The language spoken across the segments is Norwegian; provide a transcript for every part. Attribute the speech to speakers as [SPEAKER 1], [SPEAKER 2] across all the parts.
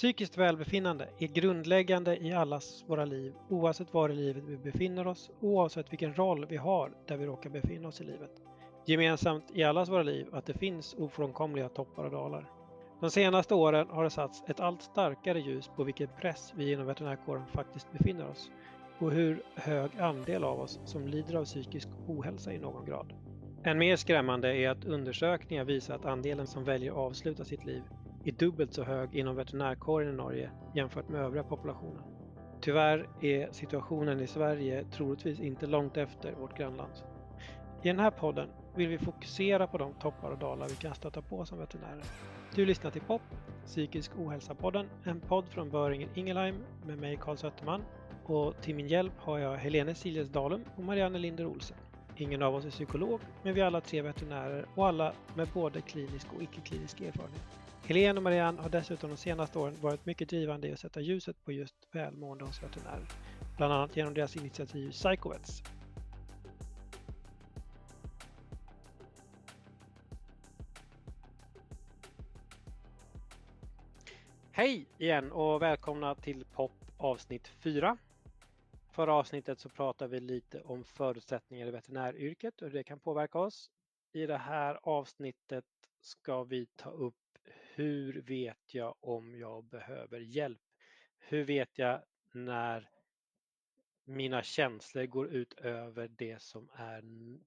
[SPEAKER 1] Psykiskt välbefinnande är grundläggande i allas våra liv oavsett var i livet vi befinner oss, oavsett vilken roll vi har där vi råkar befinna oss i livet. Gemensamt i allas våra liv att det finns ofrånkomliga toppar och dalar. De senaste åren har det satts ett allt starkare ljus på vilken press vi inom veterinärkåren faktiskt befinner oss och hur hög andel av oss som lider av psykisk ohälsa i någon grad. Än mer skrämmande är att undersökningar visar att andelen som väljer att avsluta sitt liv är dubbelt så hög inom veterinärkåren i Norge jämfört med övriga populationen. Tyvärr är situationen i Sverige troligtvis inte långt efter vårt grannland. I den här podden vill vi fokusera på de toppar och dalar vi kan stöta på som veterinärer. Du lyssnar till POP, Psykisk ohälsa-podden, en podd från Böringen Ingelheim med mig Karl Sötterman och till min hjälp har jag Helene Siljes Dalum och Marianne Linder Olsen. Ingen av oss är psykolog, men vi är alla tre veterinärer och alla med både klinisk och icke-klinisk erfarenhet. Helene och Marianne har dessutom de senaste åren varit mycket drivande i att sätta ljuset på just välmående hos veterinärer. Bland annat genom deras initiativ Psychovets. Hej igen och välkomna till POP avsnitt 4. Förra avsnittet så pratade vi lite om förutsättningar i veterinäryrket och hur det kan påverka oss. I det här avsnittet ska vi ta upp hur vet jag om jag behöver hjälp? Hur vet jag när mina känslor går ut över det som är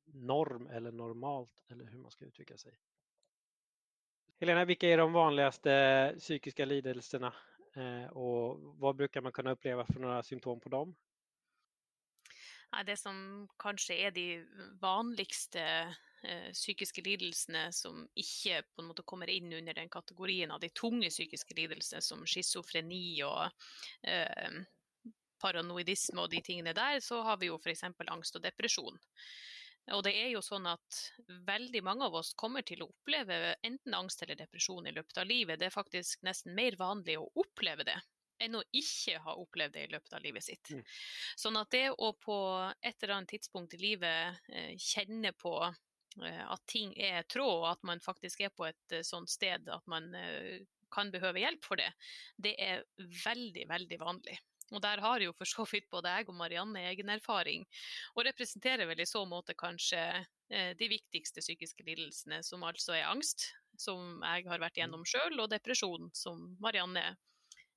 [SPEAKER 1] norm eller normalt eller hur man ska uttrycka sig. Helena, vilka är de vanligaste psykiska lidelserna eh, och vad brukar man kunna uppleva för några symptom på dem?
[SPEAKER 2] Det som kanskje er de vanligste psykiske lidelsene som ikke på en måte kommer inn under den kategorien av de tunge psykiske lidelsene, som schizofreni og eh, paranoidisme og de tingene der, så har vi jo f.eks. angst og depresjon. Og det er jo sånn at veldig mange av oss kommer til å oppleve enten angst eller depresjon i løpet av livet. Det er faktisk nesten mer vanlig å oppleve det enn å ikke ha opplevd det i løpet av livet sitt. Mm. Sånn at det å på et eller annet tidspunkt i livet eh, kjenne på eh, at ting er tråd, og at man faktisk er på et eh, sånt sted at man eh, kan behøve hjelp for det, det er veldig, veldig vanlig. Og der har jo for så vidt både jeg og Marianne egen erfaring, og representerer vel i så måte kanskje eh, de viktigste psykiske lidelsene, som altså er angst, som jeg har vært gjennom sjøl, og depresjon, som Marianne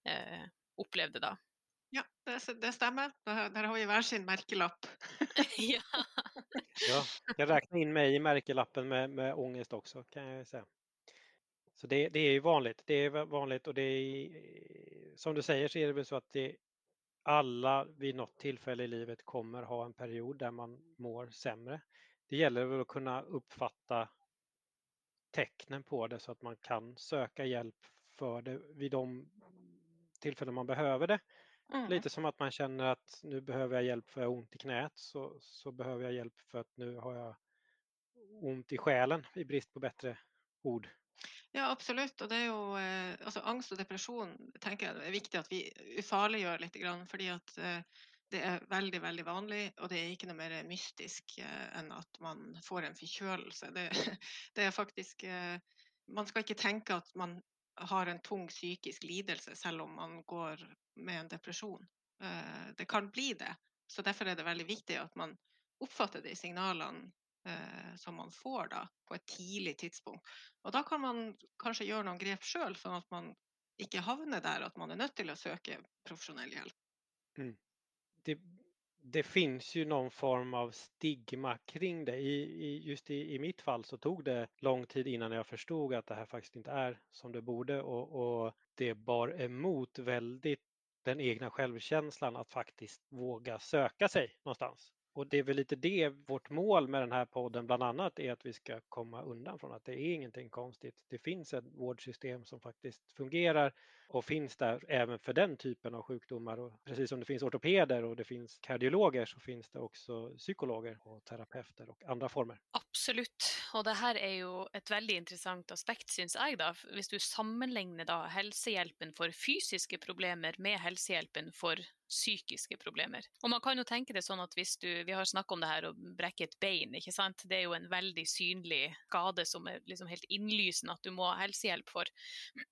[SPEAKER 2] eh, opplevde da.
[SPEAKER 3] Ja, det, det stemmer. Där har ju varsin merkelapp.
[SPEAKER 1] ja. ja, jag räknar in mig i märkelappen med, med ångest också kan jag säga. Så det, det är ju vanligt. Det är vanligt och det är som du säger så är det väl så att det, alla vid något tillfälle i livet kommer ha en period där man mår sämre. Det gäller väl att kunna uppfatta tecknen på det så att man kan söka hjälp för det vid de tillfällen man behöver det. Mm. Lite som att man känner att nu behöver jag hjälp för jag har ont i knät så, så behöver jag hjälp för att nu har jag ont i själen i brist på bättre ord.
[SPEAKER 3] Ja, absolutt. Og det er jo eh, altså angst og depresjon tenker jeg det er viktig at vi ufarliggjør litt. Fordi at eh, det er veldig veldig vanlig, og det er ikke noe mer mystisk eh, enn at man får en forkjølelse. Det, det er faktisk Man skal ikke tenke at man har en tung psykisk lidelse selv om man går med en depresjon. Det kan bli det. Så derfor er det veldig viktig at man oppfatter de signalene eh, som man får da, på et tidlig tidspunkt. Og da kan man kanskje gjøre noen grep sjøl, sånn at man ikke havner der at man er nødt til å søke profesjonell hjelp.
[SPEAKER 1] Mm. Det finns ju någon form av stigma kring det. I, i just i, i, mitt fall så tog det lång tid innan jag förstod att det här faktiskt inte är som det borde och, och det bar emot väldigt den egna självkänslan att faktiskt våga söka sig någonstans. Och det är väl lite det vårt mål med den här podden bland annat är att vi ska komma undan från att det är ingenting konstigt. Det finns ett vårdsystem som faktiskt fungerar och finns där även för den typen av sjukdomar. Och precis som det finns ortopeder och det finns kardiologer så finns det också psykologer och terapeuter och andra former.
[SPEAKER 2] Absolutt. Og det her er jo et veldig interessant aspekt, syns jeg. da. Hvis du sammenligner da helsehjelpen for fysiske problemer med helsehjelpen for psykiske problemer. Og man kan jo tenke det sånn at hvis du Vi har snakket om det her å brekke et bein, ikke sant. Det er jo en veldig synlig skade som er liksom helt innlysende at du må ha helsehjelp for.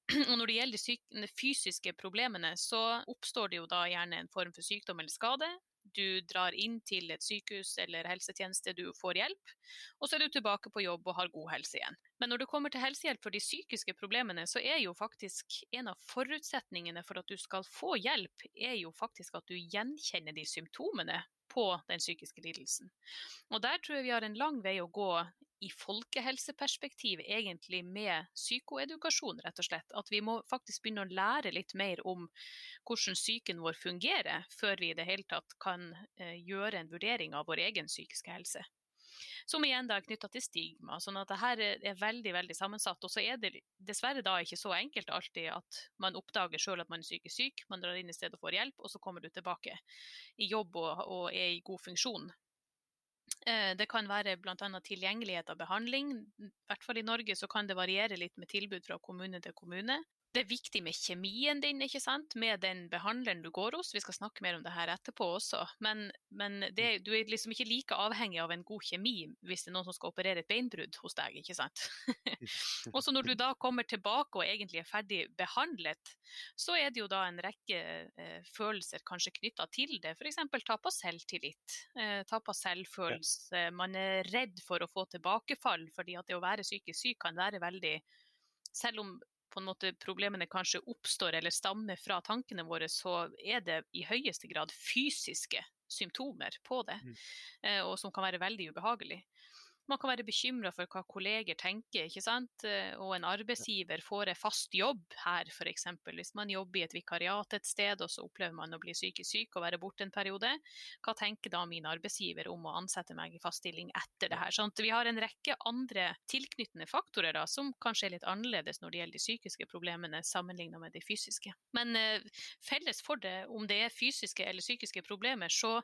[SPEAKER 2] Og når det gjelder de fysiske problemene, så oppstår det jo da gjerne en form for sykdom eller skade du drar inn til et sykehus eller helsetjeneste, du får hjelp, og så er du tilbake på jobb og har god helse igjen. Men når det kommer til helsehjelp for de psykiske problemene, så er jo faktisk en av forutsetningene for at du skal få hjelp, er jo faktisk at du gjenkjenner de symptomene på den psykiske lidelsen. Og der tror jeg vi har en lang vei å gå i folkehelseperspektiv, egentlig med psykoedukasjon, rett og slett. At vi må faktisk begynne å lære litt mer om hvordan psyken vår fungerer, før vi i det hele tatt kan eh, gjøre en vurdering av vår egen psykiske helse. Som igjen da er knytta til stigma. sånn at det her er veldig veldig sammensatt. Og så er det dessverre da ikke så enkelt alltid at man oppdager sjøl at man er psykisk syk, man drar inn i stedet og får hjelp, og så kommer du tilbake i jobb og, og er i god funksjon. Eh, det kan være bl.a. tilgjengelighet av behandling. I hvert fall i Norge så kan det variere litt med tilbud fra kommune til kommune det er viktig med kjemien din, ikke sant, med den behandleren du går hos. Vi skal snakke mer om det her etterpå også. Men, men det, du er liksom ikke like avhengig av en god kjemi hvis det er noen som skal operere et beinbrudd hos deg, ikke sant. også når du da kommer tilbake og egentlig er ferdig behandlet, så er det jo da en rekke eh, følelser kanskje knytta til det. F.eks. tap av selvtillit, eh, tap av selvfølelse. Man er redd for å få tilbakefall, fordi at det å være psykisk syk kan være veldig selv om på en måte problemene kanskje oppstår eller stammer fra tankene våre, så er det i høyeste grad fysiske symptomer på det, mm. Eh, og som kan være veldig ubehagelig. Man kan være bekymra for hva kolleger tenker, ikke sant. Eh, og en arbeidsgiver får en fast jobb her, f.eks. Hvis man jobber i et vikariat et sted, og så opplever man å bli psykisk syk og være borte en periode. Hva tenker da min arbeidsgiver om å ansette meg i fast stilling etter det her? Sånn vi har en rekke andre tilknyttende faktorer da, som kanskje er litt annerledes når det gjelder de psykiske problemene sammenlignet med de fysiske. Men eh, felles for det, om det er fysiske eller psykiske problemer, så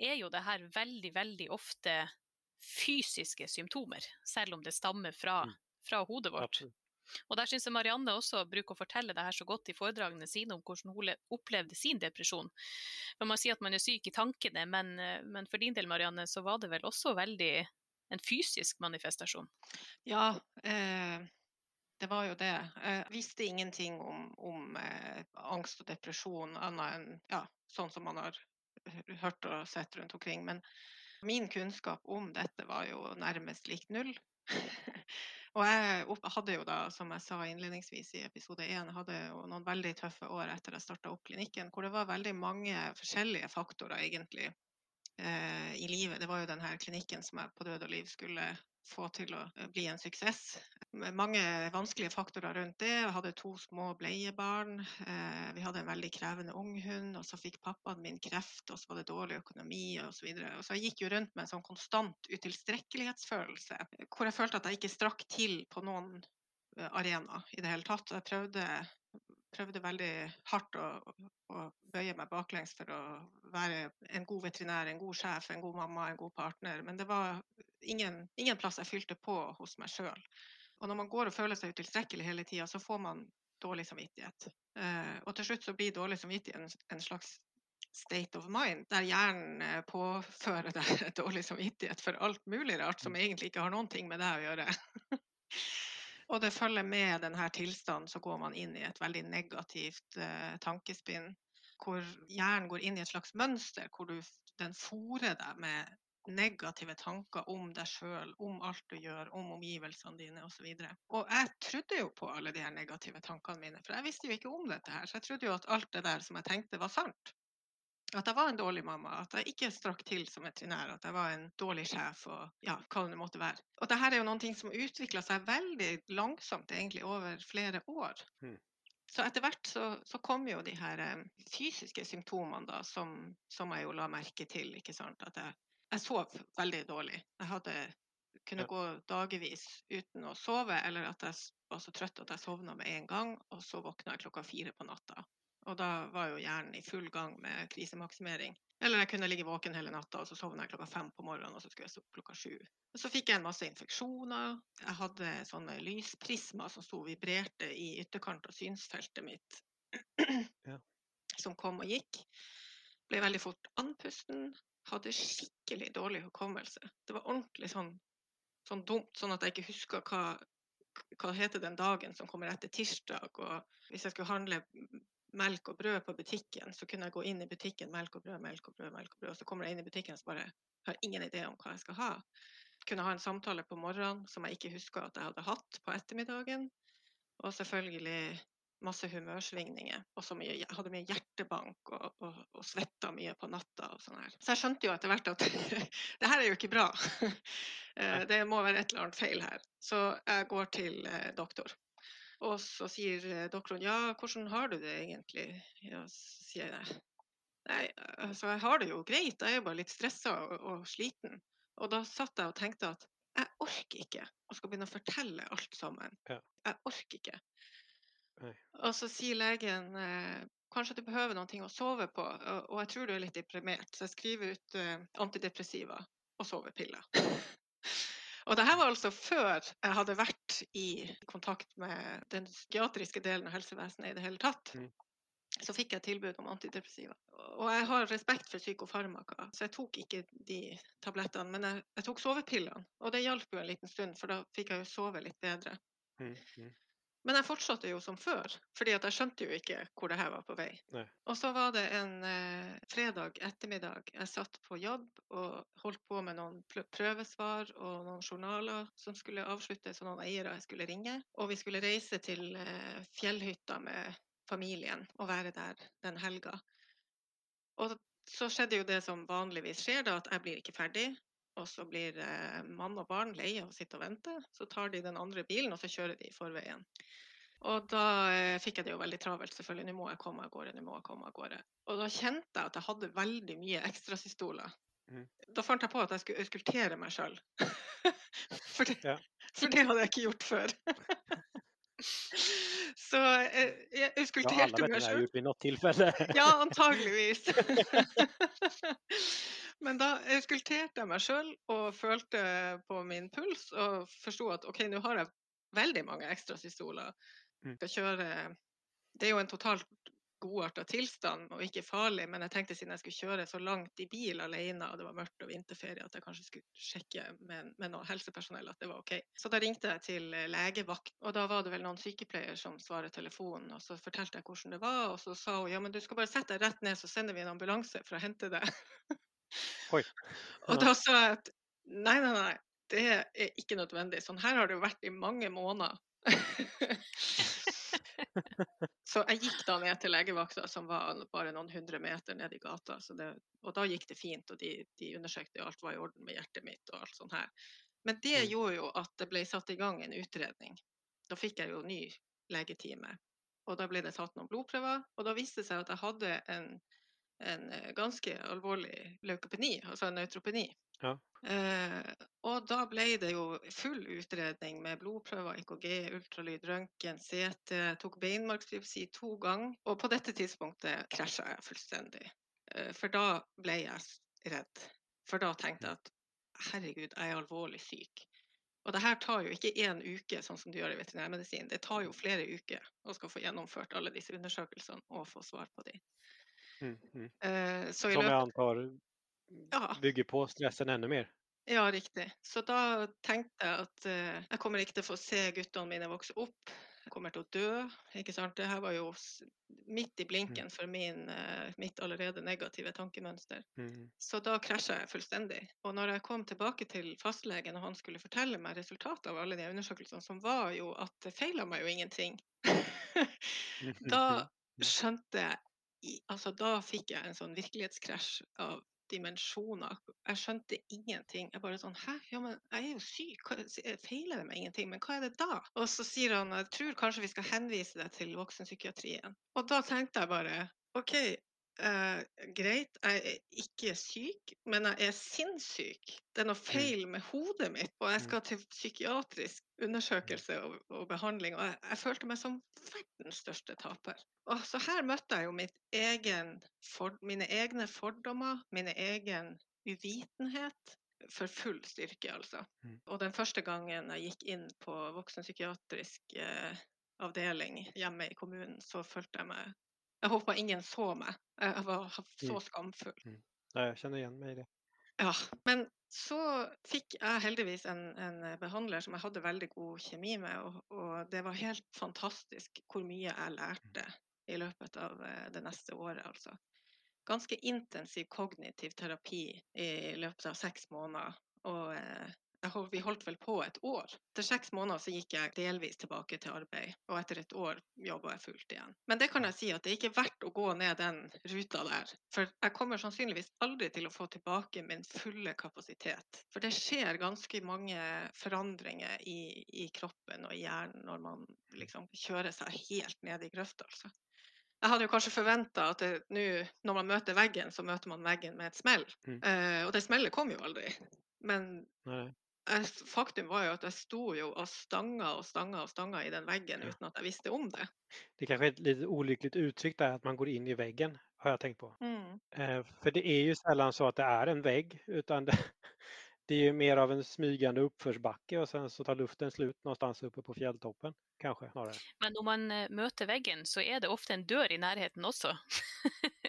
[SPEAKER 2] er jo det her veldig, veldig ofte fysiske symptomer, selv om det stammer fra, mm. fra hodet vårt. Og der syns jeg Marianne også bruker å fortelle det her så godt i foredragene sine om hvordan hun opplevde sin depresjon. Men Man sier at man er syk i tankene, men, men, for din del Marianne, så var det vel også veldig en fysisk manifestasjon?
[SPEAKER 3] Ja, eh, det var jo det. Jeg visste ingenting om, om eh, angst og depresjon annet enn ja, sånn som man har hørt og sett rundt omkring. Men Min kunnskap om dette var jo nærmest lik null. og jeg hadde jo da, som jeg sa innledningsvis i episode én, hadde jo noen veldig tøffe år etter jeg starta opp klinikken, hvor det var veldig mange forskjellige faktorer egentlig eh, i livet. Det var jo denne klinikken som jeg på død og liv skulle få til å eh, bli en suksess. Mange vanskelige faktorer rundt det. Jeg hadde to små bleiebarn. Eh, vi hadde en veldig krevende unghund. Og så fikk pappaen min kreft, og så var det dårlig økonomi osv. Så, videre. så jeg gikk jo rundt med en sånn konstant utilstrekkelighetsfølelse, hvor jeg følte at jeg ikke strakk til på noen eh, arena i det hele tatt. Jeg prøvde, prøvde veldig hardt å, å, bøye meg baklengs for å være en god veterinær, en god sjef, en god mamma, en god partner. Men det var ingen, ingen plass jeg fylte på hos meg sjøl. Og når man går og føler seg utilstrekkelig hele tida, så får man dårlig samvittighet. Eh, og til slutt så blir dårlig samvittighet en, en slags state of mind, der hjernen eh, påfører deg dårlig samvittighet for alt mulig rart som egentlig ikke har noen ting med det å gjøre. og det følger med denne tilstanden, så går man inn i et veldig negativt eh, tankespinn, hvor hjernen går inn i et slags mønster, hvor du, den fòrer deg med negative tanker om deg sjøl, om alt du gjør, om omgivelsene dine osv. Og, så og jeg trodde jo på alle de her negative tankene mine, for jeg visste jo ikke om dette her. Så jeg trodde jo at alt det der som jeg tenkte, var sant. At jeg var en dårlig mamma, at jeg ikke strakk til som veterinær, at jeg var en dårlig sjef og ja, hva det måtte være. Og dette er jo noe som utvikla seg veldig langsomt, egentlig over flere år. Mm. Så etter hvert så, så, kom jo de her um, fysiske symptomene da, som, som, jeg jo la merke til. ikke sant? At jeg jeg sov veldig dårlig. Jeg hadde, kunne gå dagevis uten å sove, eller at jeg var så trøtt at jeg sovna med en gang, og så våkna jeg klokka fire på natta. Og da var jo hjernen i full gang med krisemaksimering. Eller jeg kunne ligge våken hele natta, og så sovna jeg klokka fem på morgenen, og så skulle jeg stå opp klokka sju. Så fikk jeg en masse infeksjoner. Jeg hadde sånne lysprismer som sto og vibrerte i ytterkant av synsfeltet mitt.
[SPEAKER 1] Ja.
[SPEAKER 3] Som kom og gikk. Ble veldig fort andpusten. Hadde skikkelig dårlig hukommelse. Det var ordentlig sånn, sånn dumt, sånn at jeg ikke huska hva hva heter den dagen som kommer etter tirsdag. Og hvis jeg skulle handle melk og brød på butikken, så kunne jeg gå inn i butikken, melk og brød, melk og brød, melk og brød. Og så kommer jeg inn i butikken og bare har ingen idé om hva jeg skal ha. Kunne ha en samtale på morgenen som jeg ikke huska at jeg hadde hatt på ettermiddagen. Og selvfølgelig masse humørsvingninger. Og så mye, hadde mye hjertebank og, og, og svetta mye på natta. og sånn her. Så jeg skjønte jo etter hvert at det her er jo ikke bra. Eh, det må være et eller annet feil her. Så jeg går til eh, doktor. Og så sier eh, doktoren ja, hvordan har du det egentlig? Ja, så sier jeg nei, altså jeg har det jo greit, jeg er bare litt stressa og, og sliten. Og da satt jeg og tenkte at jeg orker ikke å skal begynne å fortelle alt sammen.
[SPEAKER 1] Ja.
[SPEAKER 3] Jeg orker ikke.
[SPEAKER 1] Nei.
[SPEAKER 3] Og så sier legen eh, kanskje du behøver noe å sove på, og, jeg tror du er litt deprimert, så jeg skriver ut eh, antidepressiva og sovepiller. og det her var altså før jeg hadde vært i kontakt med den psykiatriske delen av helsevesenet i det hele tatt.
[SPEAKER 1] Mm.
[SPEAKER 3] Så fikk jeg tilbud om antidepressiva. Og jeg har respekt for psykofarmaka, så jeg tok ikke de tablettene. Men jeg, jeg tok sovepillene, og det hjalp jo en liten stund, for da fikk jeg jo sove litt bedre.
[SPEAKER 1] Mm, mm.
[SPEAKER 3] Men jeg fortsatte jo som før, fordi jeg skjønte jo ikke hvor det her var på vei.
[SPEAKER 1] Nei.
[SPEAKER 3] Og så var det en eh, fredag ettermiddag. Jeg satt på jobb og holdt på med noen prøvesvar og noen journaler som skulle avsluttes, og noen eiere jeg skulle ringe. Og vi skulle reise til eh, fjellhytta med familien og være der den helga. Og så skjedde jo det som vanligvis skjer, da, at jeg blir ikke ferdig. Og så blir eh, mann og barn lei av å sitte og vente. Så tar de den andre bilen, og så kjører de i forveien. Og da eh, fikk jeg det jo veldig travelt, selvfølgelig. Nå må jeg komme av gårde, nå må jeg komme av gårde. Og da kjente jeg at jeg hadde veldig mye ekstrasystoler.
[SPEAKER 1] Mm.
[SPEAKER 3] Da fant jeg på at jeg skulle auskultere meg sjøl. for, det-
[SPEAKER 1] Ja.
[SPEAKER 3] for det hadde jeg ikke gjort før. så eh, jeg
[SPEAKER 1] har
[SPEAKER 3] auskulterte meg sjøl. Ja, antageligvis. Men da auskulterte jeg meg sjøl og følte på min puls og forsto at OK, nå har jeg veldig mange ekstrasistoler.
[SPEAKER 1] Mm.
[SPEAKER 3] Skal kjøre Det er jo en totalt godarta tilstand og ikke farlig, men jeg tenkte siden jeg skulle kjøre så langt i bil alene og det var mørkt og vinterferie, at jeg kanskje skulle sjekke med, med noe helsepersonell at det var OK. Så da ringte jeg til eh, legevakt, og da var det vel noen sykepleier som svarer telefonen, og så fortalte jeg hvordan det var, og så sa hun ja, men du skal bare sette deg rett ned, så sender vi en ambulanse for å hente deg.
[SPEAKER 1] Oi.
[SPEAKER 3] Og da sa jeg at nei, nei, nei, det er ikke nødvendig. Sånn her har det jo vært i mange måneder. så jeg gikk da ned til legevakta, som var bare noen hundre meter ned i gata. Så det, og da gikk det fint, og de, de undersøkte alt var i orden med hjertet mitt og alt sånt her. Men det
[SPEAKER 1] Mm.
[SPEAKER 3] gjorde jo at det ble satt i gang en utredning. Da fikk jeg jo ny legetime. Og da ble det tatt noen blodprøver, og da viste det seg at jeg hadde en, en eh, ganske alvorlig leukopeni, altså en neutropeni.
[SPEAKER 1] Ja.
[SPEAKER 3] Eh, og da ble det jo full utredning med blodprøver, EKG, ultralyd, røntgen, CT, tok beinmargsbiopsi to ganger. Og på dette tidspunktet krasja jeg fullstendig. Eh, for da ble jeg redd. For da tenkte jeg at herregud, jeg er alvorlig syk. Og det her tar jo ikke én uke, sånn som du gjør i veterinærmedisin. Det tar jo flere uker å skal få gjennomført alle disse undersøkelsene og få svar på dem.
[SPEAKER 1] Mm, mm.
[SPEAKER 3] Eh, så
[SPEAKER 1] Som
[SPEAKER 3] jeg
[SPEAKER 1] antar
[SPEAKER 3] Ja.
[SPEAKER 1] bygger på stressen enda mer.
[SPEAKER 3] Ja, riktig. Så da tenkte jeg at eh, jeg kommer ikke til å få se guttene mine vokse opp. Jeg kommer til å dø. ikke sant? Det her var jo midt i blinken for min, eh, mitt allerede negative tankemønster.
[SPEAKER 1] Mm.
[SPEAKER 3] Så da krasja jeg fullstendig. Og når jeg kom tilbake til fastlegen og han skulle fortelle meg resultatet av alle de undersøkelsene, som var jo at det feila meg jo ingenting, da skjønte jeg Altså, da fikk jeg en sånn virkelighetskrasj av dimensjoner. Jeg skjønte ingenting. Jeg bare sånn Hæ, ja, men jeg er jo syk. Hva, feiler det meg ingenting? Men hva er det da? Og så sier han jeg tror kanskje vi skal henvise deg til voksenpsykiatrien. Og da tenkte jeg bare OK, eh, greit, jeg er ikke syk, men jeg er sinnssyk. Det er noe feil med hodet mitt, og jeg skal til psykiatrisk undersøkelse og, og behandling. Og jeg, jeg, følte meg som verdens største taper. Og så her møtte jeg jo egen for, mine egne fordommer, mine egen uvitenhet for full styrke, altså. Mm. Og den første gangen jeg gikk inn på voksenpsykiatrisk eh, avdeling hjemme i kommunen, så følte jeg meg Jeg håper ingen så meg. Jeg var så mm. skamfull. Mm.
[SPEAKER 1] Jeg kjenner igjen meg i det.
[SPEAKER 3] Ja, men så fikk jeg heldigvis en, en, behandler som jeg hadde veldig god kjemi med, og, og, det var helt fantastisk hvor mye jeg lærte i løpet av eh, det neste året, altså. Ganske intensiv kognitiv terapi i løpet av seks måneder. Og eh, vi holdt vel på et år. Etter seks måneder så gikk jeg delvis tilbake til arbeid, og etter et år jobba jeg fullt igjen. Men det kan jeg si at det er ikke verdt å gå ned den ruta der. For jeg kommer sannsynligvis aldri til å få tilbake min fulle kapasitet. For det skjer ganske mange forandringer i, i kroppen og i hjernen når man liksom kjører seg helt ned i grøfta, altså. Jeg hadde jo kanskje forventa at nå, når man møter veggen, så møter man veggen med et smell. Mm. Uh, og det smellet kom jo aldri. Men Nei faktum var jo at jeg sto jo og stanga og stanga og stanga i den veggen uten at jeg visste om det.
[SPEAKER 1] Det er kanskje et litt ulykkelig uttrykk der at man går inn i veggen, har jeg tenkt på. Mm. Eh, for det er jo sjelden så at det er en vegg, utan det, det er jo mer av en smygende oppførsbakke, og sen så tar luften slut någonstans oppe på fjelltoppen, kanskje. Snarere.
[SPEAKER 2] Men når man eh, møter veggen så er det ofte en dør i nærheten også.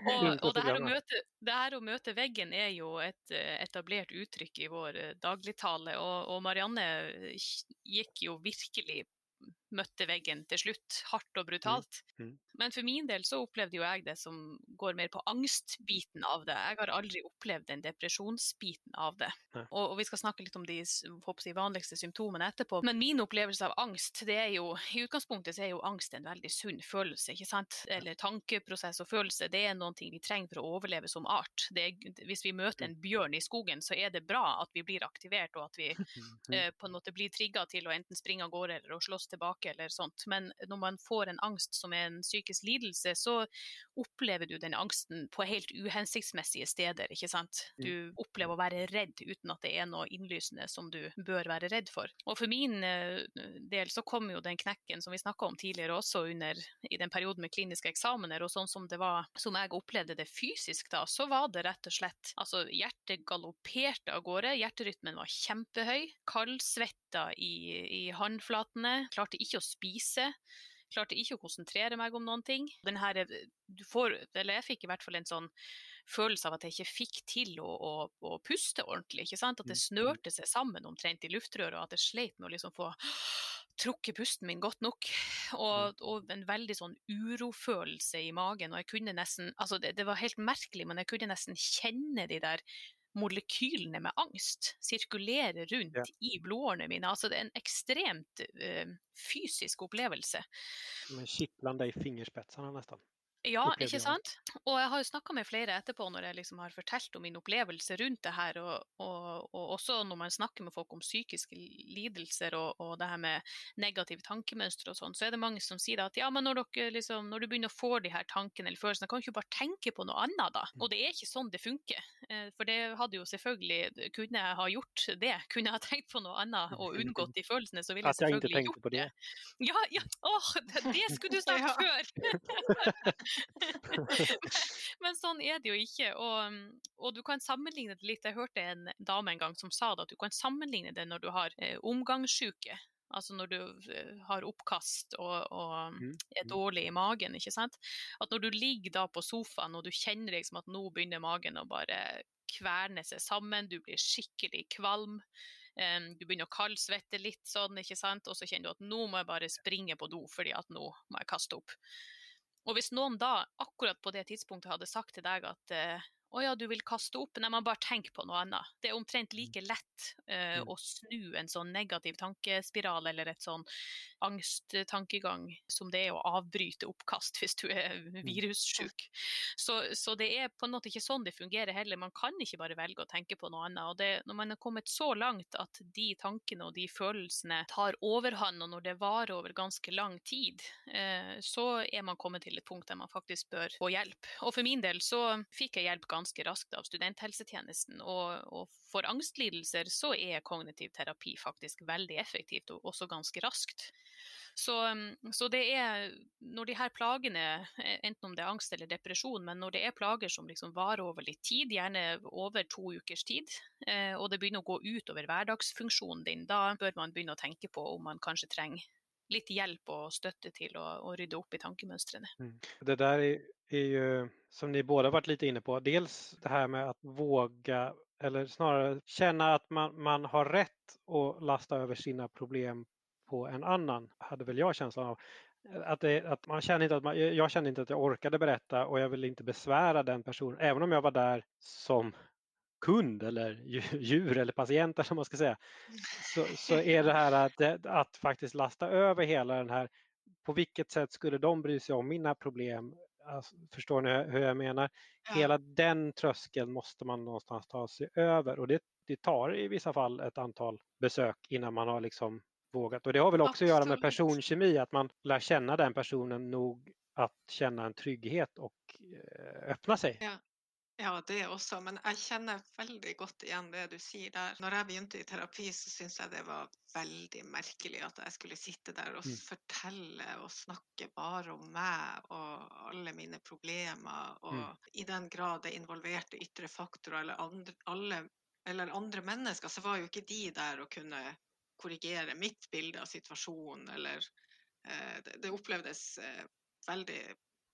[SPEAKER 2] og, og det, her møte, det, her å møte, veggen er jo et eh, etablert uttrykk i vår eh, dagligtale. Og, og Marianne gikk jo virkelig møtte veggen til slutt, hardt og brutalt. Mm. Mm. Men for min del så opplevde jo jeg det som går mer på angstbiten av det. Jeg har aldri opplevd den depresjonsbiten av det. Og, og, vi skal snakke litt om de si, vanligste symptomene etterpå. Men min opplevelse av angst, det er jo i utgangspunktet så er jo angst en veldig sunn følelse, ikke sant. Eller tankeprosess og følelse, det er noen ting vi trenger for å overleve som art. Er, hvis vi møter en bjørn i skogen, så er det bra at vi blir aktivert, og at vi eh, på en måte blir trigga til å enten springe av gårde eller å slåss tilbake eller sånt. Men når man får en angst som er en psykisk lidelse, så opplever du den angsten på helt uhensiktsmessige steder. ikke sant? Mm. Du opplever å være redd uten at det er noe innlysende som du bør være redd for. Og for min eh, del så kom jo den knekken som vi snakka om tidligere også under, i den perioden med kliniske eksamener, og sånn som det var, som jeg opplevde det fysisk da, så var det rett og slett altså hjertet galopperte av gårde, hjerterytmen var kjempehøy, kaldsvetta i, i håndflatene, klarte ikke å spise. Klarte ikke å konsentrere meg om noen ting. Her, du får, eller jeg fikk i hvert fall en sånn følelse av at jeg ikke fikk til å, å, å puste ordentlig. At det mm, snørte seg sammen omtrent i luftrøret, og at jeg sleit med å liksom få trukket pusten min godt nok. Og, mm. og, en veldig sånn urofølelse i magen. Og jeg kunne nesten Altså, det, det var helt merkelig, men jeg kunne nesten kjenne de der molekylene med angst sirkulerer rundt ja. i blodårene mine. Altså det er en ekstremt uh, fysisk opplevelse.
[SPEAKER 1] Med kitlende i fingerspetsene nesten.
[SPEAKER 2] Ja, ikke sant? Og jeg har jo snakka med flere etterpå når jeg liksom har fortalt om min opplevelse rundt det her, og, og, og også når man snakker med folk om psykiske lidelser og, og det her med negative tankemønstre og sånn, så er det mange som sier at ja, men når, dere, liksom, når du begynner å få de her tankene eller følelsene, kan du ikke bare tenke på noe annet da? Og det er ikke sånn det funker. Eh, for det hadde jo selvfølgelig Kunne jeg ha gjort det, kunne jeg ha tenkt på noe annet og unngått de følelsene, så ville jeg selvfølgelig gjort det. Ja, ja, åh, det skulle du sagt før! Men sånn er det jo ikke. Og, og, du kan sammenligne det litt. Jeg hørte en dame en gang som sa det, at du kan sammenligne det når du har eh, omgangssyke. Altså når du eh, har oppkast og, og, mm, er mm. dårlig i magen. ikke sant? At når du ligger da på sofaen og du kjenner liksom at nå begynner magen å bare kverne seg sammen, du blir skikkelig kvalm. Um, du begynner å kaldsvette litt sånn, ikke sant? og så kjenner du at nå må jeg bare springe på do fordi at nå må jeg kaste opp. Og hvis noen da akkurat på det tidspunktet hadde sagt til deg at eh, å ja, du vil kaste opp. Nei, man bare tenker på noe annet. Det er omtrent like lett uh,
[SPEAKER 1] Mm.
[SPEAKER 2] å snu en sånn negativ tankespiral eller et sånn angsttankegang som det er å avbryte oppkast hvis du er virussjuk. Så, så det er på en måte ikke sånn det fungerer heller. Man kan ikke bare velge å tenke på noe annet. Og det, når man har kommet så langt at de tankene og de følelsene tar overhånd, og når det varer over ganske lang tid, uh, så er man kommet til et punkt der man faktisk bør få hjelp. Og for min del så fikk jeg hjelp ganske raskt av studenthelsetjenesten. Og, og for angstlidelser så er kognitiv terapi faktisk veldig effektivt, og også ganske raskt. Så, så, det er når de her plagene, enten om det er angst eller depresjon, men når det er plager som liksom varer over litt tid, gjerne over to ukers tid, eh, og det begynner å gå utover hverdagsfunksjonen din, da bør man begynne å tenke på om man kanskje trenger litt hjelp og støtte til å, å rydde opp i tankemønstrene.
[SPEAKER 1] Mm. Det der er ju, som ni båda varit lite inne på, dels det här med att våga, eller snarare känna att man, man har rätt att lasta över sina problem på en annan, hade väl jag känslan av. Att, det, att man känner inte att man, jag kände inte att jag orkade berätta och jag ville inte besvära den personen, även om jag var där som kund eller djur eller patienter som man ska säga, så, så är det här att, att faktiskt lasta över hela den här, på vilket sätt skulle de bry sig om mina problem? Alltså, förstår ni hur jag menar? Hela den tröskeln måste man någonstans ta sig över och det, det tar i vissa fall ett antal besök innan man har liksom vågat. Och det har väl också att göra med personkemi, att man lär känna den personen nog att känna en trygghet och eh, öppna sig.
[SPEAKER 3] Ja. Ja, det også, men jeg kjenner veldig godt igjen det du sier der. Når jeg begynte i terapi, så syntes jeg det var veldig merkelig at jeg skulle sitte der og
[SPEAKER 1] Mm.
[SPEAKER 3] fortelle og snakke bare om meg og alle mine problemer. Og
[SPEAKER 1] Mm.
[SPEAKER 3] i den grad det involverte ytre faktorer eller andre, alle, eller andre mennesker, så var jo ikke de der å kunne korrigere mitt bilde av situasjonen, eller eh, det, det opplevdes eh, veldig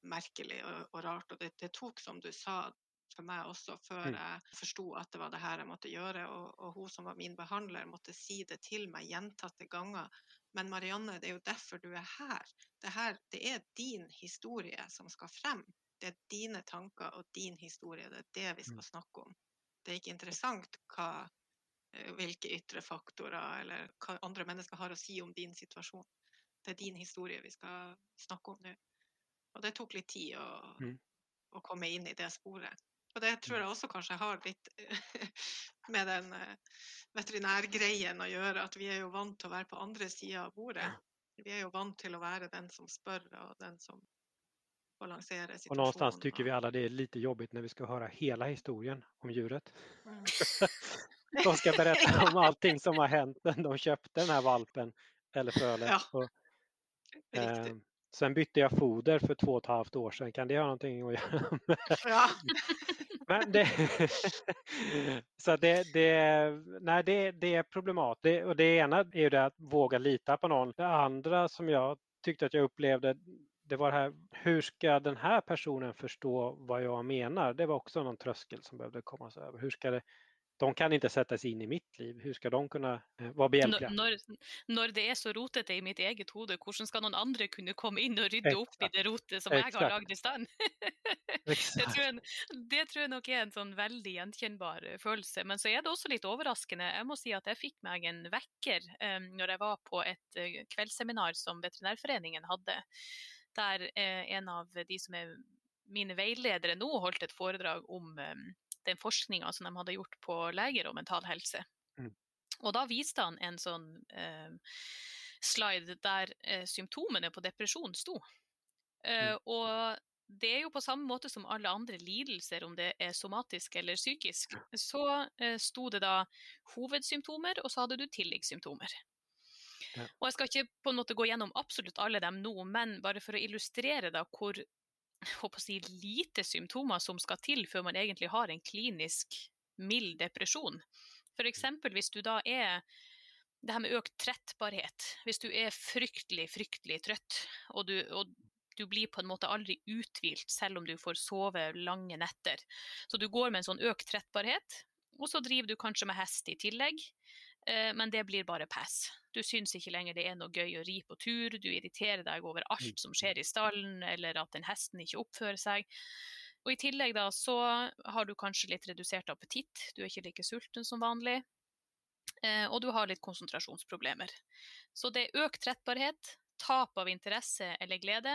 [SPEAKER 3] merkelig og, og rart. Og det, det tok, som du sa, for meg også, før
[SPEAKER 1] Mm.
[SPEAKER 3] jeg forsto at det var det her jeg måtte gjøre. Og, og hun som var min behandler, måtte si det til meg gjentatte ganger. Men Marianne, det er jo derfor du er her. Det, her, det er din historie som skal frem. Det er dine tanker og din historie. Det er det vi skal
[SPEAKER 1] Mm.
[SPEAKER 3] snakke om. Det er ikke interessant hva, eh, hvilke ytre faktorer eller hva andre mennesker har å si om din situasjon. Det er din historie vi skal snakke om nå. Og det tok litt tid å,
[SPEAKER 1] Mm.
[SPEAKER 3] å komme inn i det sporet. Og det tror jeg også kanskje har litt med den eh, veterinærgreien å gjøre, at vi er jo vant til å være på andre sida av bordet. Vi er jo vant til å være den som spør og den som balanserer
[SPEAKER 1] lansere
[SPEAKER 3] situasjonen.
[SPEAKER 1] någonstans tycker vi alle det er litt jobbigt når vi skal høre hele historien om djuret.
[SPEAKER 3] Mm.
[SPEAKER 1] De skal berätta om allting som har hänt när de köpte den här valpen eller fölet.
[SPEAKER 3] Ja,
[SPEAKER 1] Och, eh, sen bytte jag foder för två och ett halvt år sedan. Kan det ha någonting att göra med?
[SPEAKER 3] Ja.
[SPEAKER 1] Men det, så det, det, nej, det, det är problematiskt. Och det ena är ju det att våga lita på någon. Det andra som jag tyckte att jag upplevde, det var det här, hur ska den här personen förstå vad jag menar? Det var också någon tröskel som behövde kommas över. Hur ska det, de kan ikke settes inn in i mitt liv. Hvordan skal de kunne være behjelpelige?
[SPEAKER 2] Når, når det er så rotete i mitt eget hode, hvordan skal noen andre kunne komme inn og rydde opp i det rotet som jeg har lagd i stand? Det tror, jeg, det tror jeg nok er en sånn veldig gjenkjennbar eh, følelse. Men så er det også litt overraskende. Jeg må si at jeg fikk meg en vekker um, når jeg var på et eh, kveldsseminar som Veterinærforeningen hadde, der uh, en av de som er mine veiledere nå, holdt et foredrag om eh, den forskninga som de hadde gjort på leger og mental helse.
[SPEAKER 1] Mm.
[SPEAKER 2] Og da viste han en sånn eh, slide der eh, symptomene på depresjon sto. Eh,
[SPEAKER 1] Mm.
[SPEAKER 2] Og det er jo på samme måte som alle andre lidelser, om det er somatisk eller psykisk, så eh, sto det da hovedsymptomer, og så hadde du tilleggssymptomer.
[SPEAKER 1] Ja.
[SPEAKER 2] Og jeg skal ikke på en måte gå gjennom absolutt alle dem nå, men bare for å illustrere da hvor håper å si, lite symptomer som skal til før man egentlig har en klinisk mild depresjon. F.eks. hvis du da er det her med økt trettbarhet. Hvis du er fryktelig, fryktelig trøtt, og du, og du blir på en måte aldri uthvilt selv om du får sove lange netter. Så du går med en sånn økt trettbarhet, og så driver du kanskje med hest i tillegg. Eh, Men det blir bare pass. Du syns ikke lenger det er noe gøy å ri på tur, du irriterer deg over alt som skjer i stallen, eller at den hesten ikke oppfører seg. Og I tillegg da, så har du kanskje litt redusert appetitt, du er ikke like sulten som vanlig. Eh, og du har litt konsentrasjonsproblemer. Så det er økt rettbarhet, tap av interesse eller glede,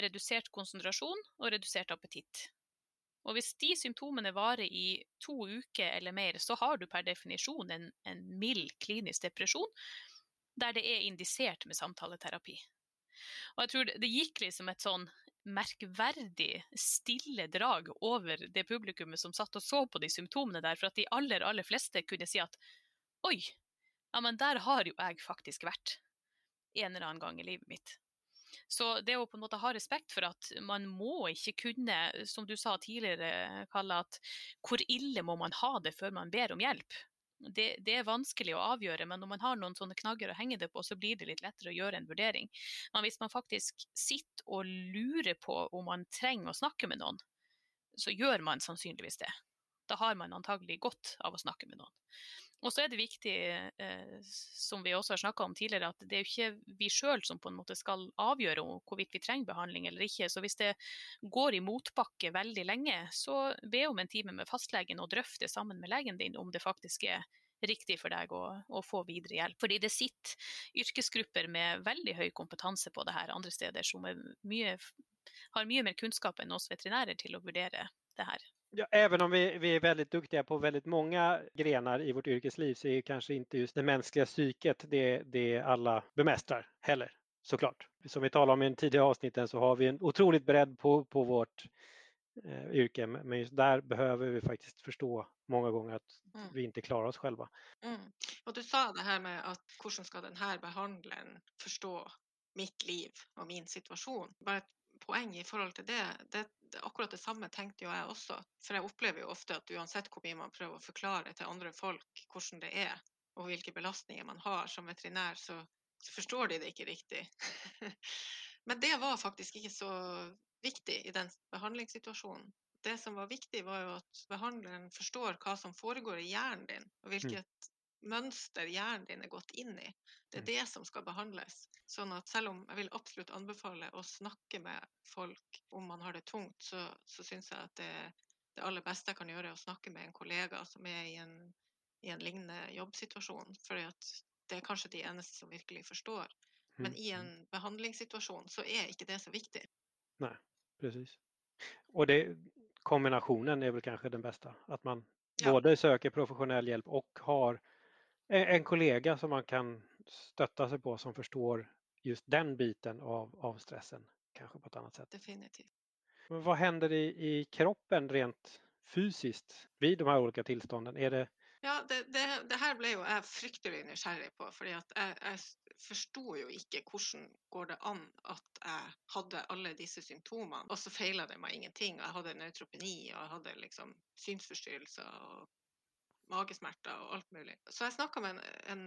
[SPEAKER 2] redusert konsentrasjon og redusert appetitt. Og hvis de symptomene varer i to uker eller mer, så har du per definisjon en, en mild klinisk depresjon der det er indisert med samtaleterapi. Og jeg tror det gikk liksom et sånn merkverdig stille drag over det publikummet som satt og så på de symptomene der, for at de aller, aller fleste kunne si at oi, ja, men der har jo jeg faktisk vært en eller annen gang i livet mitt. Så det å på en måte ha respekt for at man må ikke kunne, som du sa tidligere, Kalle, at hvor ille må man ha det før man ber om hjelp? det, det, er vanskelig å avgjøre, men når man har noen sånne knagger å henge det på, så blir det litt lettere å gjøre en vurdering. Men hvis man faktisk sitter og lurer på om man trenger å snakke med noen, så gjør man sannsynligvis det. Da har man antagelig godt av å snakke med noen. Og så er det viktig, eh, som vi også har snakka om tidligere, at det er jo ikke vi sjøl som på en måte skal avgjøre hvorvidt vi trenger behandling eller ikke. Så hvis det går i motbakke veldig lenge, så be om en time med fastlegen og drøfte sammen med legen din om det faktisk er riktig for deg å, å, få videre hjelp. Fordi det sitter yrkesgrupper med veldig høy kompetanse på det her andre steder, som mye, har mye mer kunnskap enn oss veterinærer til å vurdere det her.
[SPEAKER 1] Ja, även om vi, vi, är väldigt duktiga på väldigt många grenar i vårt yrkesliv så är kanske inte just det mänskliga psyket det, det alla bemästrar heller, såklart. Som vi talade om i den tidigare avsnitten så har vi en otroligt bredd på, på vårt eh, yrke, men just där behöver vi faktiskt förstå många gånger att mm. vi inte klarar oss själva.
[SPEAKER 3] Mm. Och du sa det här med att hur ska den här behandlaren förstå mitt liv och min situation. Bara ett poeng i forhold til det, det, det, akkurat det samme tenkte jo jeg også. For jeg opplever jo ofte at uansett hvor mye man prøver å forklare til andre folk hvordan det er, og hvilke belastninger man har som veterinær, så, så forstår de det ikke riktig. Men det var faktisk ikke så viktig i den behandlingssituasjonen. Det som var viktig, var jo at behandleren forstår hva som foregår i hjernen din, og mm. hvilket mønster hjernen din er gått inn i. Det er mm. det som skal behandles. Sånn at selv om jeg vil absolutt anbefale å snakke med folk om man har det tungt, så, så syns jeg at det, det, aller beste jeg kan gjøre, er å snakke med en kollega som er i en, i en lignende jobbsituasjon. For det er kanskje de eneste som virkelig forstår. Men mm, i en mm. behandlingssituasjon så er ikke det så viktig.
[SPEAKER 1] Nei, precis. Og det, kombinationen är väl kanske den bästa. Att man ja. både söker professionell hjelp og har en kollega som man kan stötta sig på som förstår just den biten av, av stressen kanske på ett annat sätt.
[SPEAKER 3] Definitivt.
[SPEAKER 1] Men vad händer i, i kroppen rent fysiskt vid de här olika tillstånden? Är det...
[SPEAKER 3] Ja, det, det, det her ble jo jeg fryktelig nysgjerrig på. fordi at jeg, jeg forsto jo ikke hvordan går det an at jeg hadde alle disse symptomene, og så feila det meg ingenting. Jeg hadde neutropeni og jeg hadde liksom synsforstyrrelser og magesmerter og alt mulig. Så jeg snakka med en, en,